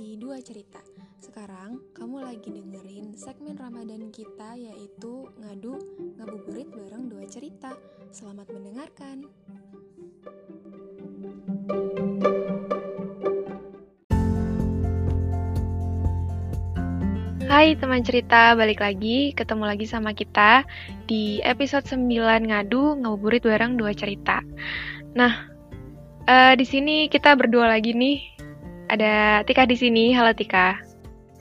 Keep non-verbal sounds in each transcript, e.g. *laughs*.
di Dua Cerita. Sekarang kamu lagi dengerin segmen Ramadan kita yaitu Ngadu Ngabuburit bareng Dua Cerita. Selamat mendengarkan. Hai teman cerita, balik lagi, ketemu lagi sama kita di episode 9 Ngadu Ngabuburit bareng Dua Cerita. Nah, uh, di sini kita berdua lagi nih ada Tika di sini. Halo Tika.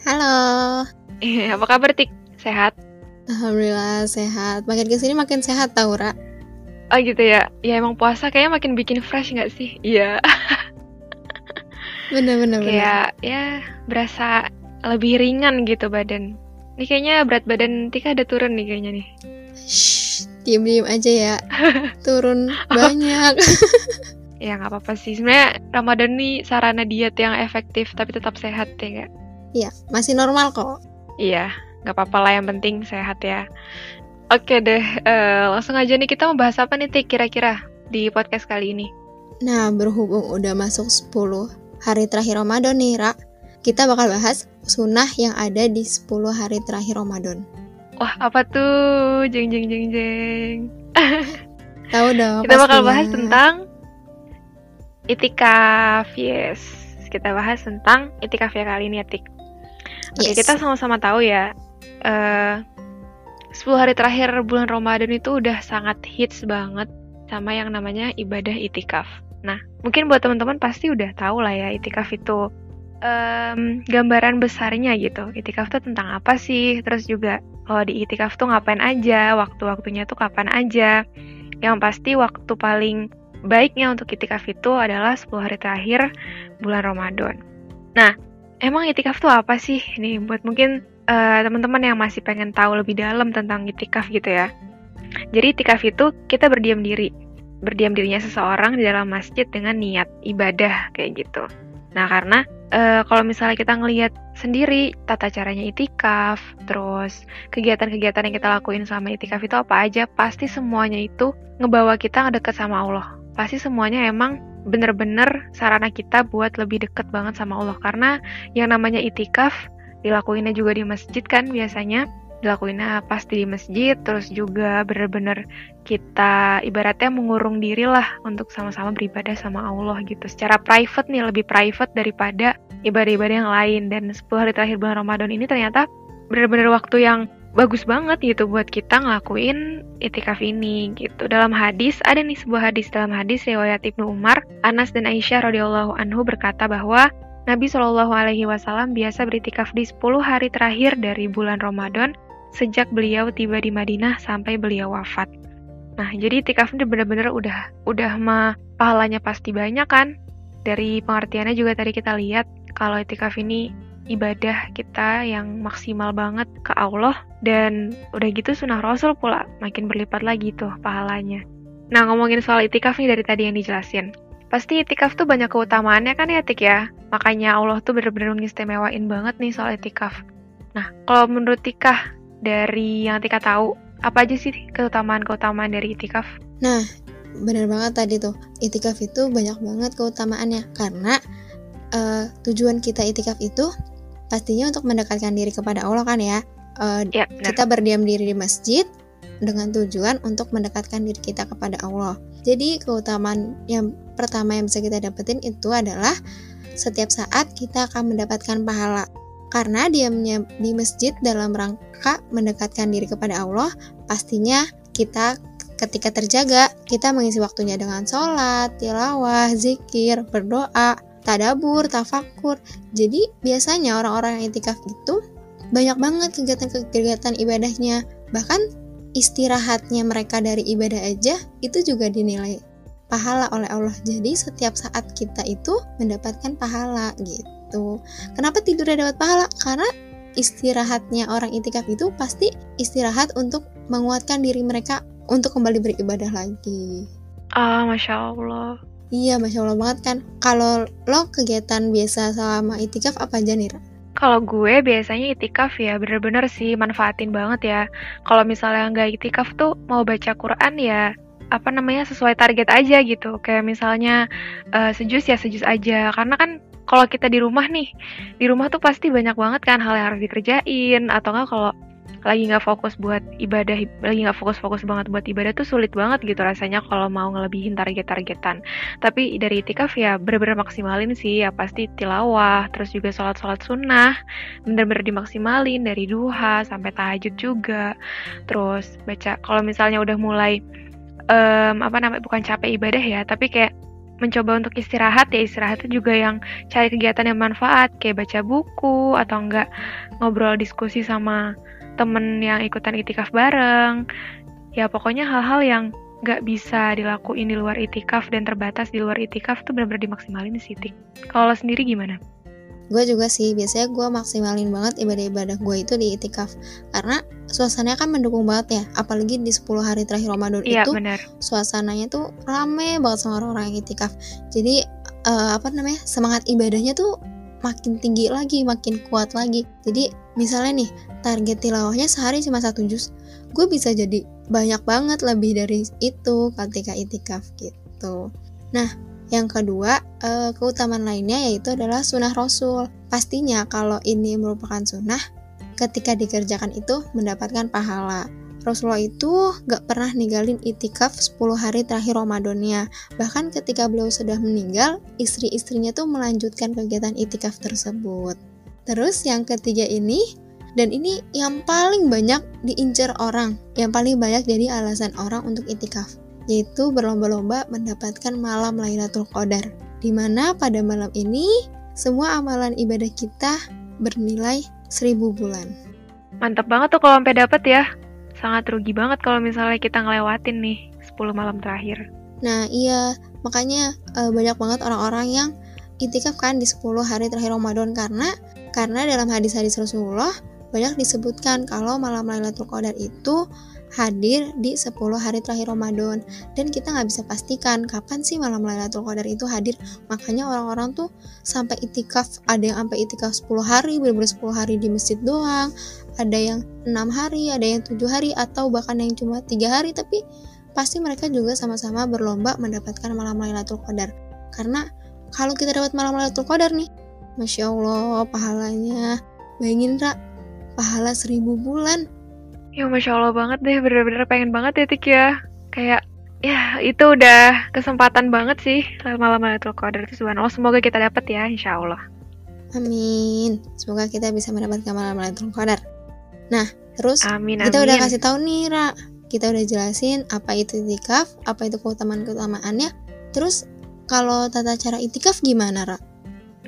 Halo. Eh, apa kabar Tik? Sehat? Alhamdulillah sehat. Makin ke sini makin sehat tau Ra. Oh gitu ya. Ya emang puasa kayaknya makin bikin fresh nggak sih? *laughs* Iya. Bener-bener. Kayak ya berasa lebih ringan gitu badan. Ini kayaknya berat badan Tika ada turun nih kayaknya nih. Shh, diem-diem aja ya. *laughs* turun banyak. *laughs* ya nggak apa-apa sih. Sebenarnya Ramadan nih sarana diet yang efektif tapi tetap sehat ya nggak? Iya masih normal kok. Iya nggak apa-apa lah yang penting sehat ya. Oke deh uh, langsung aja nih kita mau bahas apa nih Tik kira-kira di podcast kali ini? Nah berhubung udah masuk 10 hari terakhir Ramadan nih Ra kita bakal bahas sunnah yang ada di 10 hari terakhir Ramadan. Wah apa tuh? Jeng jeng jeng jeng. Tahu dong *laughs* kita bakal bahas tentang Itikaf, yes. Kita bahas tentang itikaf ya kali ini, Etik. Oke, yes. kita sama-sama tahu ya, uh, 10 hari terakhir bulan Ramadan itu udah sangat hits banget sama yang namanya ibadah itikaf. Nah, mungkin buat teman-teman pasti udah tahu lah ya itikaf itu um, gambaran besarnya gitu. Itikaf tuh tentang apa sih? Terus juga kalau di itikaf tuh ngapain aja, waktu-waktunya tuh kapan aja. Yang pasti waktu paling baiknya untuk itikaf itu adalah 10 hari terakhir bulan Ramadan. Nah, emang itikaf itu apa sih? Nih, buat mungkin uh, teman-teman yang masih pengen tahu lebih dalam tentang itikaf gitu ya. Jadi itikaf itu kita berdiam diri, berdiam dirinya seseorang di dalam masjid dengan niat ibadah kayak gitu. Nah, karena uh, kalau misalnya kita ngelihat sendiri tata caranya itikaf, terus kegiatan-kegiatan yang kita lakuin selama itikaf itu apa aja, pasti semuanya itu ngebawa kita ngedeket sama Allah pasti semuanya emang bener-bener sarana kita buat lebih deket banget sama Allah. Karena yang namanya itikaf dilakuinnya juga di masjid kan biasanya. Dilakuinnya pasti di masjid terus juga bener-bener kita ibaratnya mengurung diri lah untuk sama-sama beribadah sama Allah gitu. Secara private nih lebih private daripada ibadah-ibadah yang lain. Dan 10 hari terakhir bulan Ramadan ini ternyata bener-bener waktu yang bagus banget gitu buat kita ngelakuin itikaf ini gitu. Dalam hadis ada nih sebuah hadis dalam hadis riwayat Ibnu Umar, Anas dan Aisyah radhiyallahu anhu berkata bahwa Nabi Shallallahu alaihi wasallam biasa beritikaf di 10 hari terakhir dari bulan Ramadan sejak beliau tiba di Madinah sampai beliau wafat. Nah, jadi itikaf ini benar-benar udah udah mah pahalanya pasti banyak kan? Dari pengertiannya juga tadi kita lihat kalau itikaf ini ibadah kita yang maksimal banget ke Allah dan udah gitu sunnah Rasul pula makin berlipat lagi tuh pahalanya. Nah ngomongin soal itikaf nih dari tadi yang dijelasin. Pasti itikaf tuh banyak keutamaannya kan ya Tik ya? Makanya Allah tuh bener-bener mengistimewain banget nih soal itikaf. Nah kalau menurut Tika dari yang Tika tahu, apa aja sih keutamaan-keutamaan dari itikaf? Nah bener banget tadi tuh, itikaf itu banyak banget keutamaannya karena uh, tujuan kita itikaf itu pastinya untuk mendekatkan diri kepada Allah kan ya. Uh, ya kita berdiam diri di masjid dengan tujuan untuk mendekatkan diri kita kepada Allah. Jadi keutamaan yang pertama yang bisa kita dapetin itu adalah setiap saat kita akan mendapatkan pahala. Karena diamnya di masjid dalam rangka mendekatkan diri kepada Allah, pastinya kita ketika terjaga, kita mengisi waktunya dengan sholat, tilawah, zikir, berdoa, tadabur, tafakur. Jadi biasanya orang-orang yang itikaf itu banyak banget kegiatan-kegiatan ibadahnya. Bahkan istirahatnya mereka dari ibadah aja itu juga dinilai pahala oleh Allah. Jadi setiap saat kita itu mendapatkan pahala gitu. Kenapa tidur dapat pahala? Karena istirahatnya orang itikaf itu pasti istirahat untuk menguatkan diri mereka untuk kembali beribadah lagi. Ah, masya Allah. Iya, Masya Allah banget kan. Kalau lo kegiatan biasa selama itikaf apa aja nih, Kalau gue biasanya itikaf ya bener-bener sih manfaatin banget ya. Kalau misalnya nggak itikaf tuh mau baca Quran ya apa namanya sesuai target aja gitu. Kayak misalnya uh, sejus ya sejus aja. Karena kan kalau kita di rumah nih, di rumah tuh pasti banyak banget kan hal yang harus dikerjain atau enggak kalau lagi nggak fokus buat ibadah lagi nggak fokus-fokus banget buat ibadah tuh sulit banget gitu rasanya kalau mau ngelebihin target-targetan. Tapi dari itikaf ya bener-bener maksimalin sih ya pasti tilawah terus juga sholat-sholat sunnah bener-bener dimaksimalin dari duha sampai tahajud juga. Terus baca kalau misalnya udah mulai um, apa namanya bukan capek ibadah ya tapi kayak mencoba untuk istirahat ya istirahatnya juga yang cari kegiatan yang manfaat kayak baca buku atau enggak ngobrol diskusi sama temen yang ikutan itikaf bareng ya pokoknya hal-hal yang nggak bisa dilakuin di luar itikaf dan terbatas di luar itikaf tuh benar-benar dimaksimalin sih Tik. Kalau sendiri gimana? gue juga sih biasanya gue maksimalin banget ibadah-ibadah gue itu di itikaf karena suasananya kan mendukung banget ya apalagi di 10 hari terakhir Ramadan iya, itu bener. suasananya tuh rame banget sama orang-orang yang itikaf jadi uh, apa namanya semangat ibadahnya tuh makin tinggi lagi makin kuat lagi jadi misalnya nih target tilawahnya sehari cuma satu juz gue bisa jadi banyak banget lebih dari itu ketika itikaf gitu nah yang kedua, uh, keutamaan lainnya yaitu adalah sunnah Rasul. Pastinya kalau ini merupakan sunnah, ketika dikerjakan itu mendapatkan pahala. Rasulullah itu gak pernah ninggalin itikaf 10 hari terakhir Ramadannya. Bahkan ketika beliau sudah meninggal, istri-istrinya tuh melanjutkan kegiatan itikaf tersebut. Terus yang ketiga ini, dan ini yang paling banyak diincar orang, yang paling banyak jadi alasan orang untuk itikaf yaitu berlomba-lomba mendapatkan malam Lailatul Qadar, di mana pada malam ini semua amalan ibadah kita bernilai seribu bulan. Mantap banget tuh kalau sampai dapet ya. Sangat rugi banget kalau misalnya kita ngelewatin nih 10 malam terakhir. Nah iya, makanya e, banyak banget orang-orang yang itikaf kan di 10 hari terakhir Ramadan karena karena dalam hadis-hadis Rasulullah banyak disebutkan kalau malam Lailatul Qadar itu hadir di 10 hari terakhir Ramadan. Dan kita nggak bisa pastikan kapan sih malam Lailatul Qadar itu hadir. Makanya orang-orang tuh sampai itikaf ada yang sampai itikaf 10 hari bener-bener 10 hari di masjid doang. Ada yang enam hari ada yang tujuh hari atau bahkan yang cuma tiga hari. Tapi pasti mereka juga sama-sama berlomba mendapatkan malam Lailatul Qadar. Karena kalau kita dapat malam Lailatul Qadar nih Masya Allah pahalanya. Bayangin Ra pahala seribu bulan Ya Masya Allah banget deh, bener-bener pengen banget ya Tik ya. Kayak, ya itu udah kesempatan banget sih malam Lailatul Qadar itu subhanallah. Semoga kita dapat ya, insya Allah. Amin. Semoga kita bisa mendapatkan malam Lailatul Qadar. Nah, terus amin, kita amin. udah kasih tahu nih, Ra. Kita udah jelasin apa itu itikaf, apa itu keutamaan-keutamaannya. Terus kalau tata cara itikaf gimana, Ra?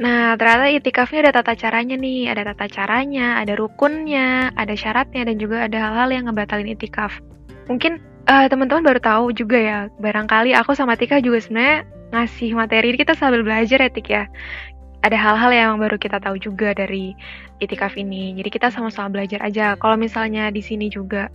Nah, ternyata itikafnya ada tata caranya nih, ada tata caranya, ada rukunnya, ada syaratnya, dan juga ada hal-hal yang ngebatalin itikaf. Mungkin uh, teman-teman baru tahu juga ya, barangkali aku sama Tika juga sebenarnya ngasih materi kita sambil belajar ya Tik ya. Ada hal-hal yang baru kita tahu juga dari itikaf ini. Jadi kita sama-sama belajar aja. Kalau misalnya di sini juga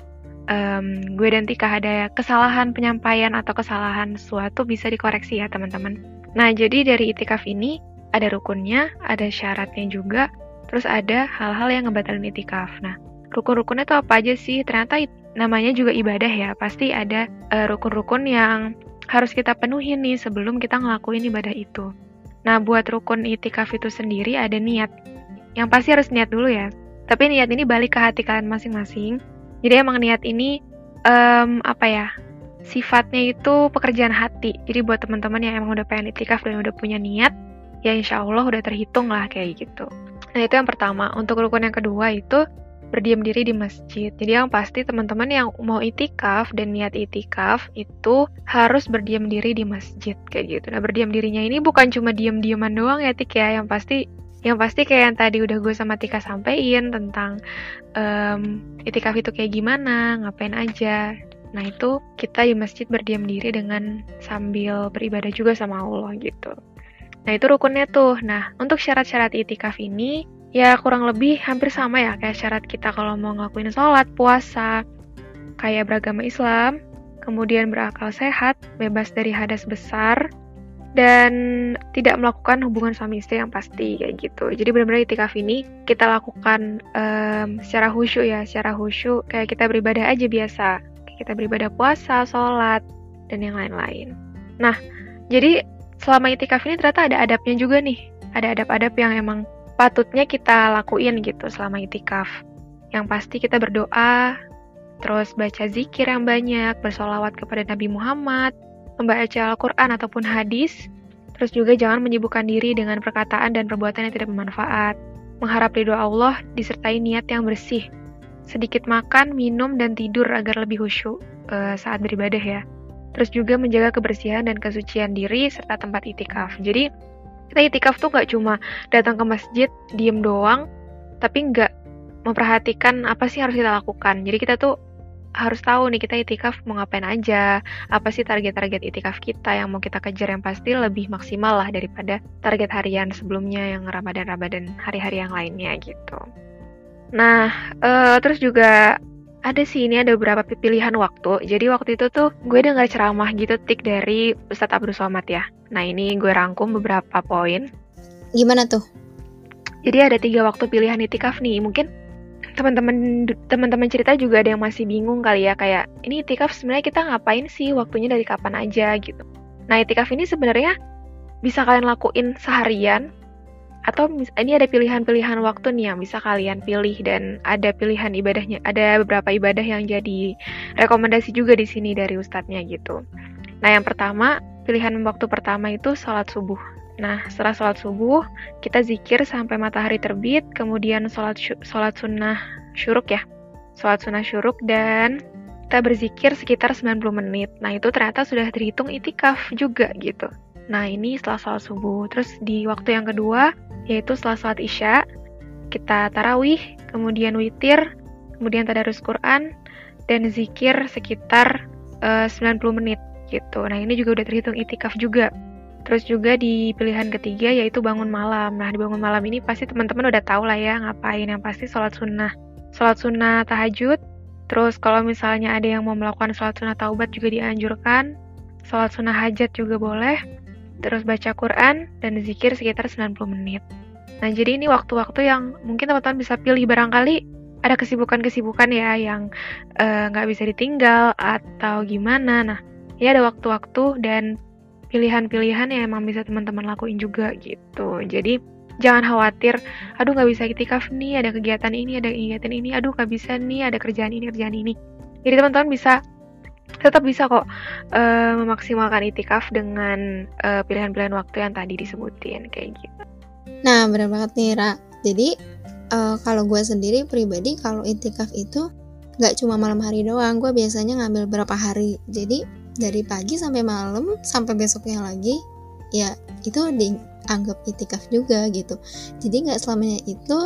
um, gue dan Tika ada kesalahan penyampaian atau kesalahan sesuatu bisa dikoreksi ya teman-teman. Nah, jadi dari itikaf ini ada rukunnya, ada syaratnya juga, terus ada hal-hal yang ngebatalin itikaf. Nah, rukun-rukunnya itu apa aja sih? Ternyata namanya juga ibadah ya, pasti ada rukun rukun-rukun yang harus kita penuhi nih sebelum kita ngelakuin ibadah itu. Nah, buat rukun itikaf itu sendiri ada niat. Yang pasti harus niat dulu ya. Tapi niat ini balik ke hati kalian masing-masing. Jadi emang niat ini um, apa ya? Sifatnya itu pekerjaan hati. Jadi buat teman-teman yang emang udah pengen itikaf dan udah punya niat, ya insya Allah udah terhitung lah kayak gitu. Nah itu yang pertama. Untuk rukun yang kedua itu berdiam diri di masjid. Jadi yang pasti teman-teman yang mau itikaf dan niat itikaf itu harus berdiam diri di masjid kayak gitu. Nah berdiam dirinya ini bukan cuma diam-diaman doang ya Tik ya. Yang pasti yang pasti kayak yang tadi udah gue sama Tika sampein tentang um, itikaf itu kayak gimana, ngapain aja. Nah itu kita di masjid berdiam diri dengan sambil beribadah juga sama Allah gitu. Nah, itu rukunnya tuh. Nah, untuk syarat-syarat itikaf ini, ya kurang lebih hampir sama ya kayak syarat kita kalau mau ngelakuin sholat, puasa, kayak beragama Islam, kemudian berakal sehat, bebas dari hadas besar, dan tidak melakukan hubungan suami istri yang pasti kayak gitu. Jadi benar-benar itikaf ini kita lakukan um, secara khusyuk ya, secara khusyuk kayak kita beribadah aja biasa. Kayak kita beribadah puasa, sholat, dan yang lain-lain. Nah, jadi selama itikaf ini ternyata ada adabnya juga nih. ada adab-adab yang emang patutnya kita lakuin gitu selama itikaf. Yang pasti kita berdoa, terus baca zikir yang banyak, bersolawat kepada Nabi Muhammad, membaca Al-Quran ataupun hadis, terus juga jangan menyibukkan diri dengan perkataan dan perbuatan yang tidak bermanfaat. Mengharap ridho Allah disertai niat yang bersih. Sedikit makan, minum, dan tidur agar lebih khusyuk uh, saat beribadah ya terus juga menjaga kebersihan dan kesucian diri serta tempat itikaf. Jadi kita itikaf tuh nggak cuma datang ke masjid diem doang, tapi nggak memperhatikan apa sih harus kita lakukan. Jadi kita tuh harus tahu nih kita itikaf mau ngapain aja, apa sih target-target itikaf kita yang mau kita kejar yang pasti lebih maksimal lah daripada target harian sebelumnya yang Ramadan-Ramadan hari-hari yang lainnya gitu. Nah, uh, terus juga ada sih ini ada beberapa pilihan waktu. Jadi waktu itu tuh gue dengar ceramah gitu tik dari Ustadz Abdul Somad ya. Nah ini gue rangkum beberapa poin. Gimana tuh? Jadi ada tiga waktu pilihan itikaf nih. Mungkin teman-teman teman-teman cerita juga ada yang masih bingung kali ya kayak ini itikaf sebenarnya kita ngapain sih waktunya dari kapan aja gitu. Nah itikaf ini sebenarnya bisa kalian lakuin seharian atau ini ada pilihan-pilihan waktu nih yang bisa kalian pilih dan ada pilihan ibadahnya ada beberapa ibadah yang jadi rekomendasi juga di sini dari ustadznya gitu. Nah yang pertama pilihan waktu pertama itu sholat subuh. Nah setelah sholat subuh kita zikir sampai matahari terbit kemudian sholat sholat sunnah syuruk ya. Sholat sunnah syuruk dan kita berzikir sekitar 90 menit. Nah itu ternyata sudah terhitung itikaf juga gitu Nah, ini setelah sholat subuh. Terus di waktu yang kedua, yaitu setelah sholat isya, kita tarawih, kemudian witir, kemudian tadarus Quran, dan zikir sekitar eh, uh, 90 menit gitu. Nah, ini juga udah terhitung itikaf juga. Terus juga di pilihan ketiga yaitu bangun malam. Nah, di bangun malam ini pasti teman-teman udah tahu lah ya ngapain. Yang pasti sholat sunnah. Sholat sunnah tahajud. Terus kalau misalnya ada yang mau melakukan sholat sunnah taubat juga dianjurkan. Sholat sunnah hajat juga boleh terus baca Quran, dan zikir sekitar 90 menit. Nah, jadi ini waktu-waktu yang mungkin teman-teman bisa pilih barangkali ada kesibukan-kesibukan ya yang eh, nggak uh, bisa ditinggal atau gimana. Nah, ya ada waktu-waktu dan pilihan-pilihan yang emang bisa teman-teman lakuin juga gitu. Jadi jangan khawatir, aduh nggak bisa itikaf nih, ada kegiatan ini, ada kegiatan ini, aduh nggak bisa nih, ada kerjaan ini, kerjaan ini. Jadi teman-teman bisa tetap bisa kok uh, memaksimalkan itikaf dengan eh, pilihan-pilihan waktu yang tadi disebutin kayak gitu. Nah benar banget nih Ra. Jadi uh, kalau gue sendiri pribadi kalau itikaf itu nggak cuma malam hari doang, gue biasanya ngambil berapa hari. Jadi dari pagi sampai malam sampai besoknya lagi, ya itu dianggap itikaf juga gitu. Jadi nggak selamanya itu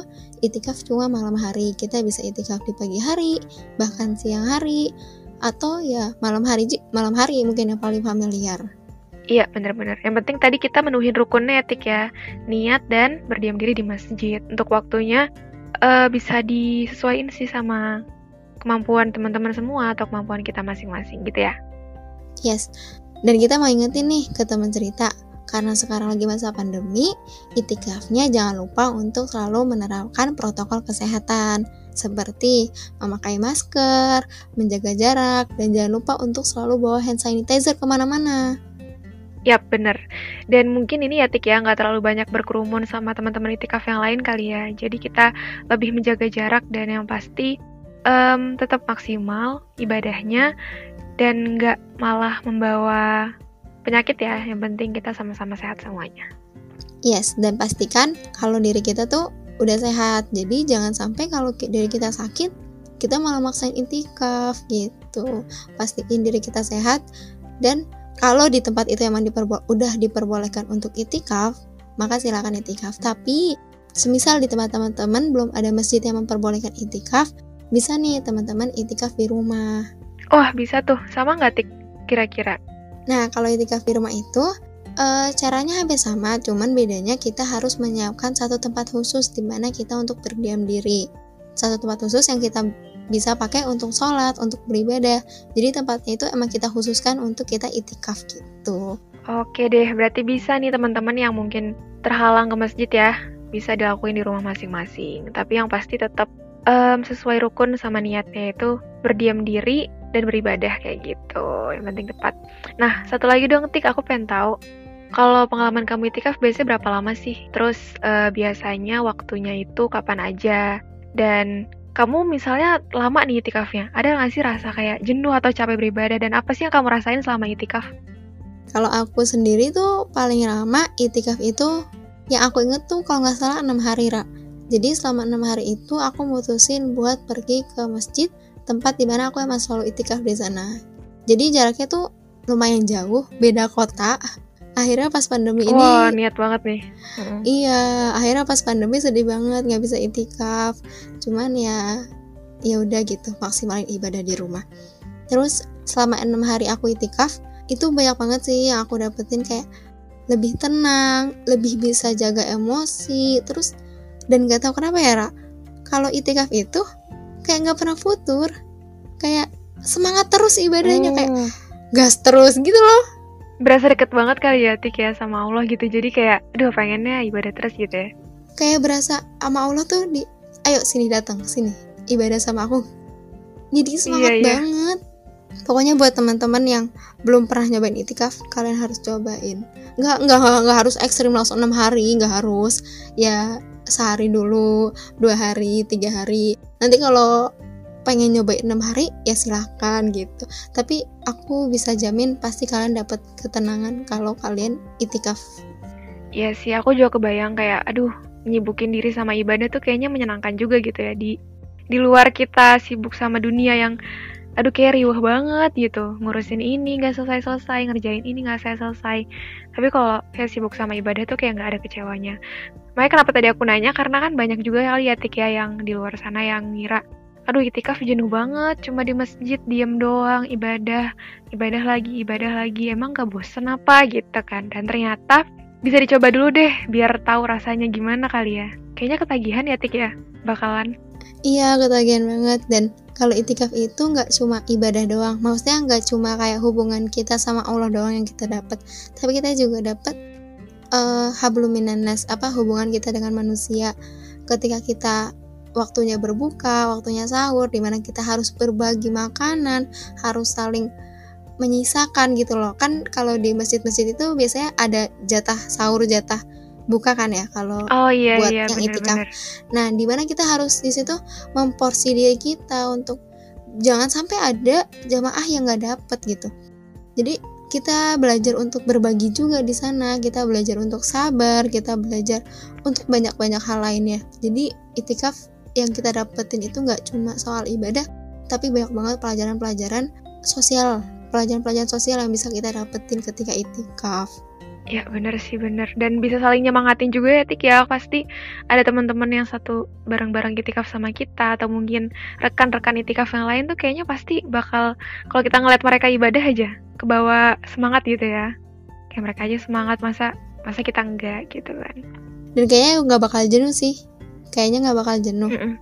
itikaf cuma malam hari. Kita bisa itikaf di pagi hari, bahkan siang hari atau ya malam hari malam hari mungkin yang paling familiar. Iya benar-benar. Yang penting tadi kita menuhin rukunnya etik ya, niat dan berdiam diri di masjid. Untuk waktunya uh, bisa disesuaikan sih sama kemampuan teman-teman semua atau kemampuan kita masing-masing gitu ya. Yes. Dan kita mau ingetin nih ke teman cerita, karena sekarang lagi masa pandemi, itikafnya jangan lupa untuk selalu menerapkan protokol kesehatan seperti memakai masker, menjaga jarak, dan jangan lupa untuk selalu bawa hand sanitizer ke mana-mana. Yap, bener. Dan mungkin ini ya Tik ya, nggak terlalu banyak berkerumun sama teman-teman itikaf yang lain kali ya. Jadi kita lebih menjaga jarak dan yang pasti um, tetap maksimal ibadahnya dan nggak malah membawa penyakit ya. Yang penting kita sama-sama sehat semuanya. Yes, dan pastikan kalau diri kita tuh udah sehat. Jadi jangan sampai kalau dari kita sakit kita malah maksain intikaf gitu. Pastiin diri kita sehat dan kalau di tempat itu emang diperbo udah diperbolehkan untuk itikaf maka silakan itikaf. Tapi semisal di tempat teman-teman belum ada masjid yang memperbolehkan itikaf bisa nih teman-teman itikaf di rumah. Wah oh, bisa tuh. Sama nggak tik kira-kira? Nah kalau itikaf di rumah itu Uh, caranya hampir sama, cuman bedanya kita harus menyiapkan satu tempat khusus di mana kita untuk berdiam diri. Satu tempat khusus yang kita bisa pakai untuk sholat, untuk beribadah. Jadi tempatnya itu emang kita khususkan untuk kita itikaf gitu. Oke deh, berarti bisa nih teman-teman yang mungkin terhalang ke masjid ya, bisa dilakuin di rumah masing-masing. Tapi yang pasti tetap um, sesuai rukun sama niatnya itu berdiam diri dan beribadah kayak gitu. Yang penting tepat. Nah, satu lagi dong Tik, aku pengen tahu kalau pengalaman kamu itikaf biasanya berapa lama sih? Terus uh, biasanya waktunya itu kapan aja? Dan kamu misalnya lama nih itikafnya, ada nggak sih rasa kayak jenuh atau capek beribadah dan apa sih yang kamu rasain selama itikaf? Kalau aku sendiri tuh paling lama itikaf itu yang aku inget tuh kalau nggak salah enam hari ra. Jadi selama enam hari itu aku mutusin buat pergi ke masjid tempat di mana aku emang selalu itikaf di sana. Jadi jaraknya tuh lumayan jauh, beda kota. Akhirnya pas pandemi ini Wah, niat banget nih. Iya, akhirnya pas pandemi sedih banget nggak bisa itikaf. Cuman ya ya udah gitu, maksimalin ibadah di rumah. Terus selama enam hari aku itikaf, itu banyak banget sih yang aku dapetin kayak lebih tenang, lebih bisa jaga emosi, terus dan gak tahu kenapa ya Ra, kalau itikaf itu kayak nggak pernah futur, kayak semangat terus ibadahnya kayak Hmm. gas terus gitu loh Berasa deket banget kali ya Tik ya sama Allah gitu. Jadi kayak aduh pengennya ibadah terus gitu ya. kayak berasa sama Allah tuh di ayo sini datang sini ibadah sama aku jadi semangat Iya, iya. banget pokoknya buat teman-teman yang belum pernah nyobain itikaf kalian harus cobain nggak nggak nggak harus ekstrim langsung enam hari nggak harus ya sehari dulu dua hari tiga hari nanti kalau pengen nyobain enam hari ya silahkan gitu. Tapi aku bisa jamin pasti kalian dapat ketenangan kalau kalian itikaf. Iya sih, aku juga kebayang kayak aduh nyibukin diri sama ibadah tuh kayaknya menyenangkan juga gitu ya. Di di luar kita sibuk sama dunia yang aduh kayak riuh banget gitu. Ngurusin ini nggak selesai selesai ngerjain ini nggak selesai selesai tapi kalau kayak sibuk sama ibadah tuh kayak nggak ada kecewanya. Makanya kenapa tadi aku nanya karena kan banyak juga kali ya ya yang di luar sana yang ngira aduh itikaf jenuh banget. Cuma di masjid diem doang ibadah. Ibadah lagi ibadah lagi. Emang gak bosen apa gitu kan? Dan ternyata bisa dicoba dulu deh biar tahu rasanya gimana kali ya. Kayaknya ketagihan ya Tik ya? Bakalan. Iya ketagihan banget. Dan kalau itikaf itu nggak cuma ibadah doang, maksudnya nggak cuma kayak hubungan kita sama Allah doang yang kita dapat, tapi kita juga dapat eh hablum minan nas, apa hubungan kita dengan manusia. Ketika kita waktunya berbuka, waktunya sahur, di mana kita harus berbagi makanan, harus saling menyisakan gitu loh. Kan kalau di masjid-masjid itu biasanya ada jatah sahur, jatah buka kan ya kalau oh iya buat iya yang itikaf. Nah, di mana kita harus di situ memporsi diri kita untuk jangan sampai ada jamaah yang nggak dapet gitu. Jadi kita belajar untuk berbagi juga di sana. Kita belajar untuk sabar, kita belajar untuk banyak-banyak hal lainnya. Jadi itikaf yang kita dapetin itu nggak cuma soal ibadah, tapi banyak banget pelajaran-pelajaran sosial, pelajaran-pelajaran sosial yang bisa kita dapetin ketika itikaf. Ya bener sih bener dan bisa saling nyemangatin juga ya Tik ya pasti ada teman-teman yang satu bareng-bareng itikaf sama kita atau mungkin rekan-rekan itikaf yang lain tuh kayaknya pasti bakal kalau kita ngeliat mereka ibadah aja kebawa semangat gitu ya kayak mereka aja semangat masa masa kita enggak gitu kan Dan kayaknya nggak bakal jenuh sih. Kayaknya nggak bakal jenuh. Mm-mm.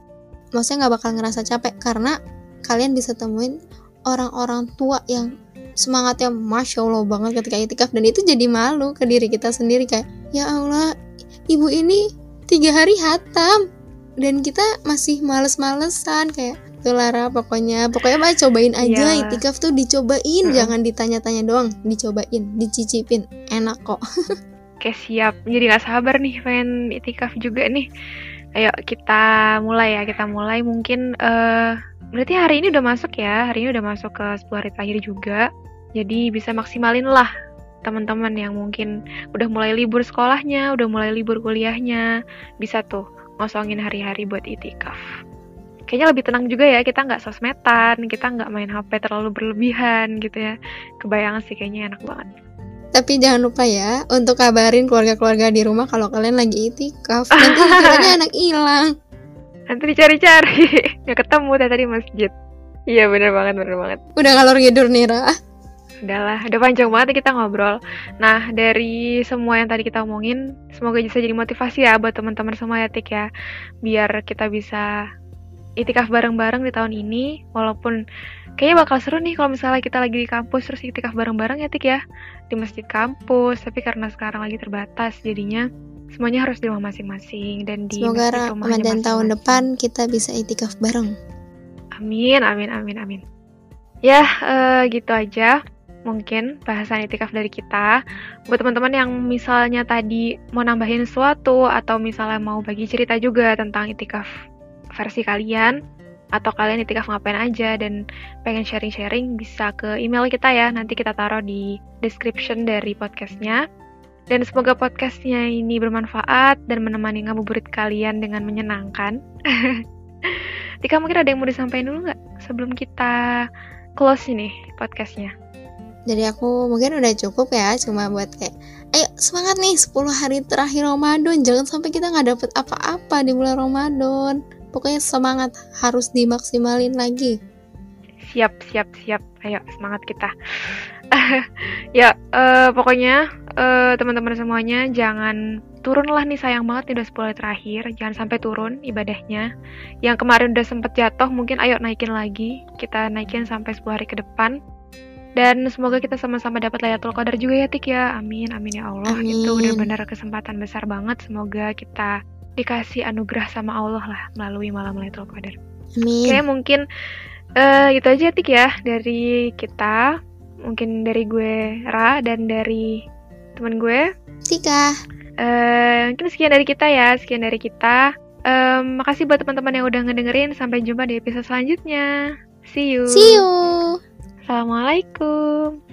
maksudnya nggak bakal ngerasa capek karena kalian bisa temuin orang-orang tua yang semangatnya masya allah banget ketika itikaf dan itu jadi malu ke diri kita sendiri kayak ya allah ibu ini tiga hari hatam dan kita masih males-malesan kayak tuh Lara pokoknya pokoknya mah cobain aja Iyalah. itikaf tuh dicobain Mm-mm. jangan ditanya-tanya doang dicobain dicicipin enak kok *laughs* Oke siap, jadi nggak sabar nih pengen itikaf juga nih. Ayo kita mulai ya, kita mulai mungkin eh berarti hari ini udah masuk ya, hari ini udah masuk ke 10 hari terakhir juga. Jadi bisa maksimalin lah teman-teman yang mungkin udah mulai libur sekolahnya, udah mulai libur kuliahnya, bisa tuh ngosongin hari-hari buat itikaf. Kayaknya lebih tenang juga ya, kita nggak sosmedan, kita nggak main HP terlalu berlebihan gitu ya. Kebayang sih kayaknya enak banget. Tapi jangan lupa ya untuk kabarin keluarga-keluarga di rumah kalau kalian lagi itikaf. Nanti katanya anak hilang. Nanti dicari-cari, *laughs* nggak ketemu tadi di masjid. Iya bener banget, bener banget. Udah ngalor ngidur nih Ra. Udahlah, udah panjang banget kita ngobrol. Nah, dari semua yang tadi kita omongin, semoga bisa jadi motivasi ya buat teman-teman semua ya Tik ya. Biar kita bisa itikaf bareng-bareng di tahun ini, walaupun kayaknya bakal seru nih kalau misalnya kita lagi di kampus terus itikaf bareng-bareng ya Tik ya. Di masjid kampus, tapi karena sekarang lagi terbatas, jadinya semuanya harus di rumah masing-masing dan di Semoga Ramadan tahun depan kita bisa itikaf bareng. Amin, amin, amin, amin. Ya, eh, gitu aja. mungkin bahasan itikaf dari kita. Buat teman-teman yang misalnya tadi mau nambahin sesuatu atau misalnya mau bagi cerita juga tentang itikaf versi kalian atau kalian itikaf ngapain aja dan pengen sharing-sharing bisa ke email kita ya. Nanti kita taruh di description dari podcastnya. Dan semoga podcastnya ini bermanfaat dan menemani ngabuburit kalian dengan menyenangkan. *laughs* Tika mungkin ada yang mau disampaikan dulu nggak sebelum kita close ini podcastnya? Dari aku mungkin udah cukup ya, cuma buat kayak, ayo semangat nih 10 hari terakhir Ramadan, jangan sampai kita nggak dapet apa-apa di bulan Ramadan. Pokoknya semangat harus dimaksimalin lagi. Siap, siap, siap. Ayo semangat kita. *laughs* ya, uh, pokoknya uh, teman-teman semuanya jangan turunlah nih sayang banget nih udah 10 hari terakhir jangan sampai turun ibadahnya yang kemarin udah sempet jatuh mungkin ayo naikin lagi kita naikin sampai 10 hari ke depan dan semoga kita sama-sama dapat Laylatul Qadar juga ya Tik ya amin amin ya Allah amin. itu benar-benar kesempatan besar banget semoga kita dikasih anugerah sama Allah lah melalui malam Laylatul Qadar. Amin. Oke mungkin uh, itu aja Tik ya dari kita mungkin dari gue Ra dan dari teman gue. Tika uh, mungkin sekian dari kita ya sekian dari kita. Um, makasih buat teman-teman yang udah ngedengerin. Sampai jumpa di episode selanjutnya. See you. See you. Assalamualaikum